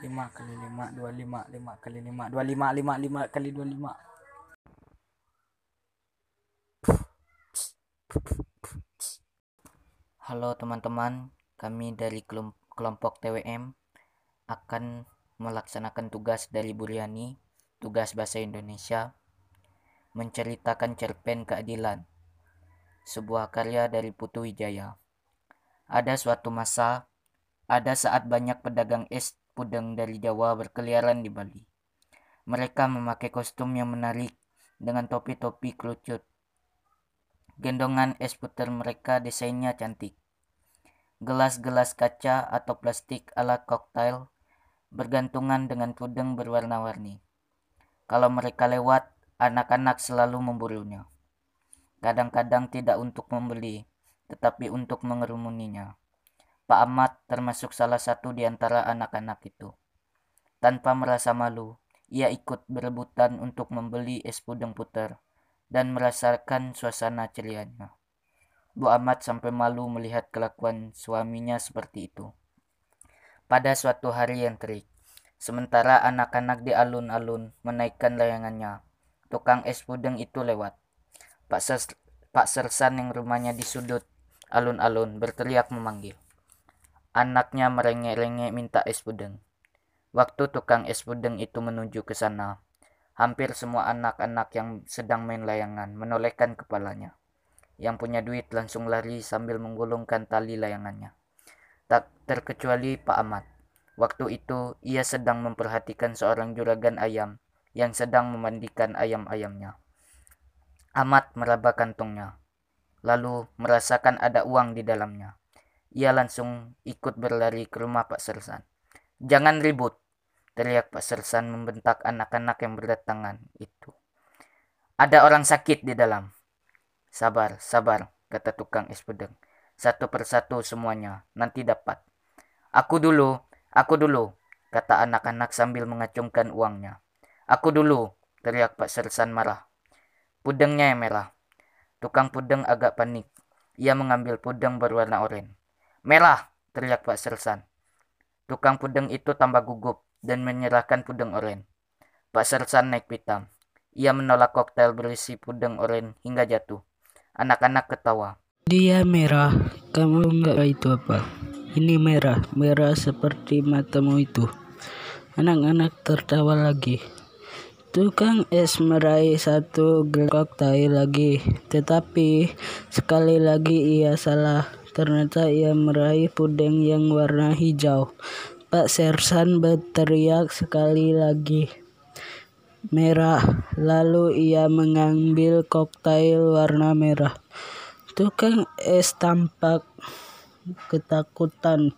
lima kali lima dua lima lima kali lima dua lima lima lima kali dua lima Halo teman-teman, kami dari kelompok TWM akan melaksanakan tugas dari Buriani, tugas bahasa Indonesia, menceritakan cerpen keadilan, sebuah karya dari Putu Wijaya. Ada suatu masa, ada saat banyak pedagang es pudeng dari Jawa berkeliaran di Bali. Mereka memakai kostum yang menarik dengan topi-topi kerucut. Gendongan es puter mereka desainnya cantik gelas-gelas kaca atau plastik ala koktail bergantungan dengan pudeng berwarna-warni. Kalau mereka lewat, anak-anak selalu memburunya. Kadang-kadang tidak untuk membeli, tetapi untuk mengerumuninya. Pak Ahmad termasuk salah satu di antara anak-anak itu. Tanpa merasa malu, ia ikut berebutan untuk membeli es pudeng puter dan merasakan suasana cerianya. Bu Ahmad sampai malu melihat kelakuan suaminya seperti itu. Pada suatu hari yang terik, sementara anak-anak di alun-alun menaikkan layangannya, tukang es pudeng itu lewat. Pak, Ses Pak Sersan yang rumahnya di sudut alun-alun berteriak memanggil. Anaknya merengek-rengek minta es pudeng. Waktu tukang es pudeng itu menuju ke sana, hampir semua anak-anak yang sedang main layangan menolehkan kepalanya. Yang punya duit langsung lari sambil menggulungkan tali layangannya. Tak terkecuali Pak Ahmad. Waktu itu ia sedang memperhatikan seorang juragan ayam yang sedang memandikan ayam-ayamnya. Ahmad meraba kantongnya, lalu merasakan ada uang di dalamnya. Ia langsung ikut berlari ke rumah Pak Sersan. Jangan ribut, teriak Pak Sersan membentak anak-anak yang berdatangan itu. Ada orang sakit di dalam. Sabar, sabar, kata tukang es pedang. Satu persatu semuanya, nanti dapat. Aku dulu, aku dulu, kata anak-anak sambil mengacungkan uangnya. Aku dulu, teriak Pak Sersan marah. Pudengnya yang merah. Tukang pudeng agak panik. Ia mengambil pudeng berwarna oranye. Merah, teriak Pak Sersan. Tukang pudeng itu tambah gugup dan menyerahkan pudeng oranye. Pak Sersan naik pitam. Ia menolak koktail berisi pudeng oranye hingga jatuh. Anak-anak ketawa. Dia merah. Kamu enggak itu apa? Ini merah, merah seperti matamu itu. Anak-anak tertawa lagi. Tukang es meraih satu gelas koktail lagi, tetapi sekali lagi ia salah. Ternyata ia meraih puding yang warna hijau. Pak Sersan berteriak sekali lagi merah. Lalu ia mengambil koktail warna merah. Tukang es tampak ketakutan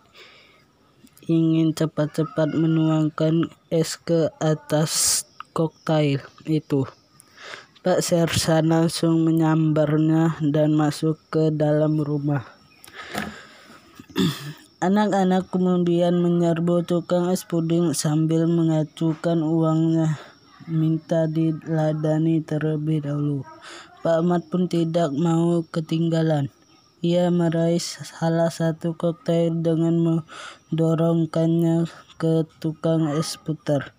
ingin cepat-cepat menuangkan es ke atas koktail itu. Pak Sersan langsung menyambarnya dan masuk ke dalam rumah. Anak-anak kemudian menyerbu tukang es puding sambil mengacukan uangnya minta diladani terlebih dahulu. Pak Ahmad pun tidak mau ketinggalan. Ia meraih salah satu koktail dengan mendorongkannya ke tukang es putar.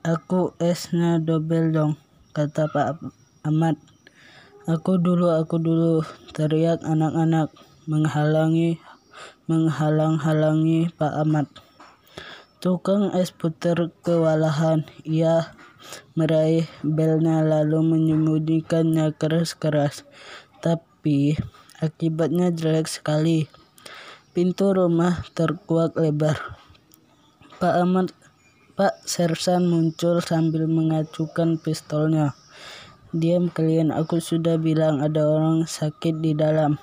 Aku esnya dobel dong, kata Pak Ahmad. Aku dulu, aku dulu, teriak anak-anak menghalangi menghalang-halangi Pak Ahmad. Tukang es puter kewalahan. Ia meraih belnya lalu menyembunyikannya keras-keras. Tapi akibatnya jelek sekali. Pintu rumah terkuak lebar. Pak Ahmad Pak Sersan muncul sambil mengacukan pistolnya. Diam kalian, aku sudah bilang ada orang sakit di dalam.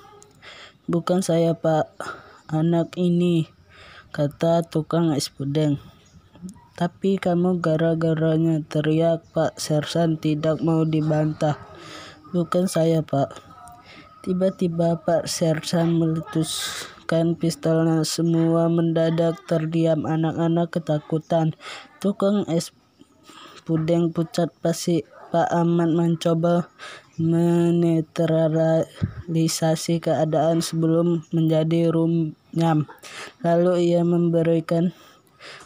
Bukan saya, Pak. Anak ini kata tukang es pudeng. Tapi kamu gara-garanya teriak Pak Sersan tidak mau dibantah. Bukan saya Pak. Tiba-tiba Pak Sersan meletuskan pistolnya. Semua mendadak terdiam anak-anak ketakutan. Tukang es pudeng pucat pasti Pak Ahmad mencoba menetralisasi keadaan sebelum menjadi runyam. Lalu ia memberikan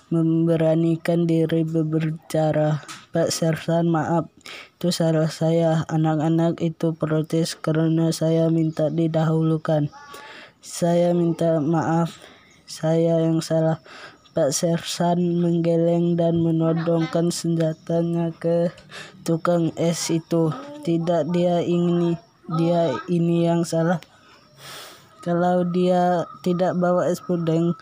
memberanikan diri berbicara. Pak Sersan maaf, itu salah saya. Anak-anak itu protes karena saya minta didahulukan. Saya minta maaf, saya yang salah. Pak Sersan menggeleng dan menodongkan senjatanya ke tukang es itu. Tidak dia ini, dia ini yang salah. Kalau dia tidak bawa es puding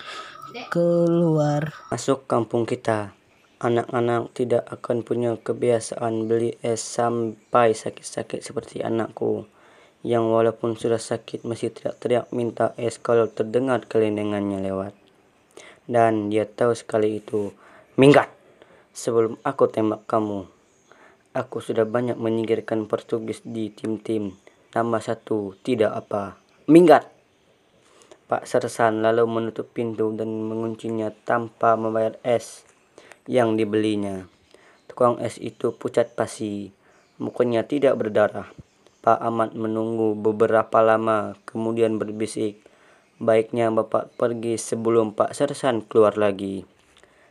keluar. Masuk kampung kita. Anak-anak tidak akan punya kebiasaan beli es sampai sakit-sakit seperti anakku yang walaupun sudah sakit masih teriak-teriak minta es kalau terdengar kelendengannya lewat. Dan dia tahu sekali itu. Minggat! Sebelum aku tembak kamu, aku sudah banyak menyingkirkan Portugis di tim-tim. Nama satu, tidak apa. Minggat! Pak Sersan lalu menutup pintu dan menguncinya tanpa membayar es yang dibelinya. Tukang es itu pucat pasi, mukanya tidak berdarah. Pak Ahmad menunggu beberapa lama, kemudian berbisik. Baiknya Bapak pergi sebelum Pak Sersan keluar lagi.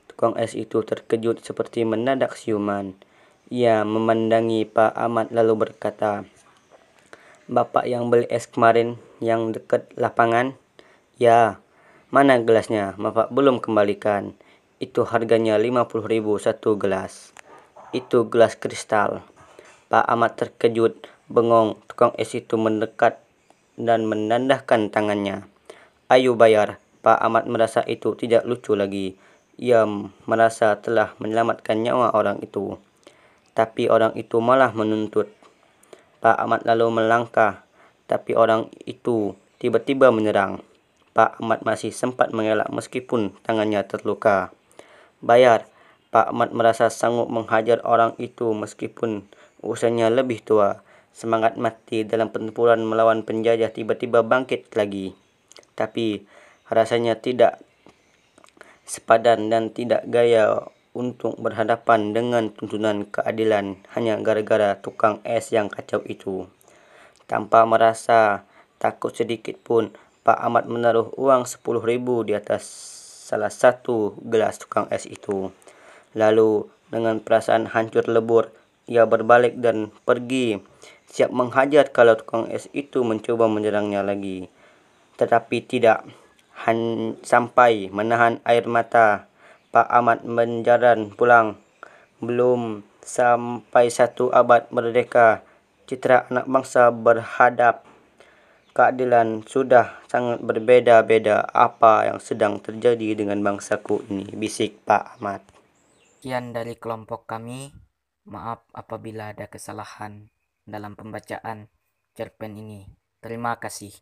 Tukang es itu terkejut seperti mendadak siuman. Ia memandangi Pak Ahmad lalu berkata, Bapak yang beli es kemarin yang dekat lapangan? Ya, mana gelasnya? Bapak belum kembalikan. Itu harganya 50 ribu satu gelas. Itu gelas kristal. Pak Ahmad terkejut, bengong. Tukang es itu mendekat dan menandahkan tangannya. Ayo bayar. Pak Ahmad merasa itu tidak lucu lagi. Ia merasa telah menyelamatkan nyawa orang itu. Tapi orang itu malah menuntut. Pak Ahmad lalu melangkah, tapi orang itu tiba-tiba menyerang. Pak Ahmad masih sempat mengelak meskipun tangannya terluka. Bayar. Pak Ahmad merasa sanggup menghajar orang itu meskipun usianya lebih tua. Semangat mati dalam pertempuran melawan penjajah tiba-tiba bangkit lagi. Tapi rasanya tidak sepadan dan tidak gaya untuk berhadapan dengan tuntunan keadilan hanya gara-gara tukang es yang kacau itu. Tanpa merasa takut sedikit pun, Pak Ahmad menaruh uang 10 ribu di atas salah satu gelas tukang es itu. Lalu dengan perasaan hancur lebur, ia berbalik dan pergi, siap menghajar kalau tukang es itu mencoba menyerangnya lagi. Tetapi tidak, Han sampai menahan air mata, Pak Ahmad menjalan pulang. Belum sampai satu abad merdeka, citra anak bangsa berhadap keadilan sudah sangat berbeda-beda apa yang sedang terjadi dengan bangsaku ini, bisik Pak Ahmad. Sekian dari kelompok kami. Maaf apabila ada kesalahan dalam pembacaan cerpen ini. Terima kasih.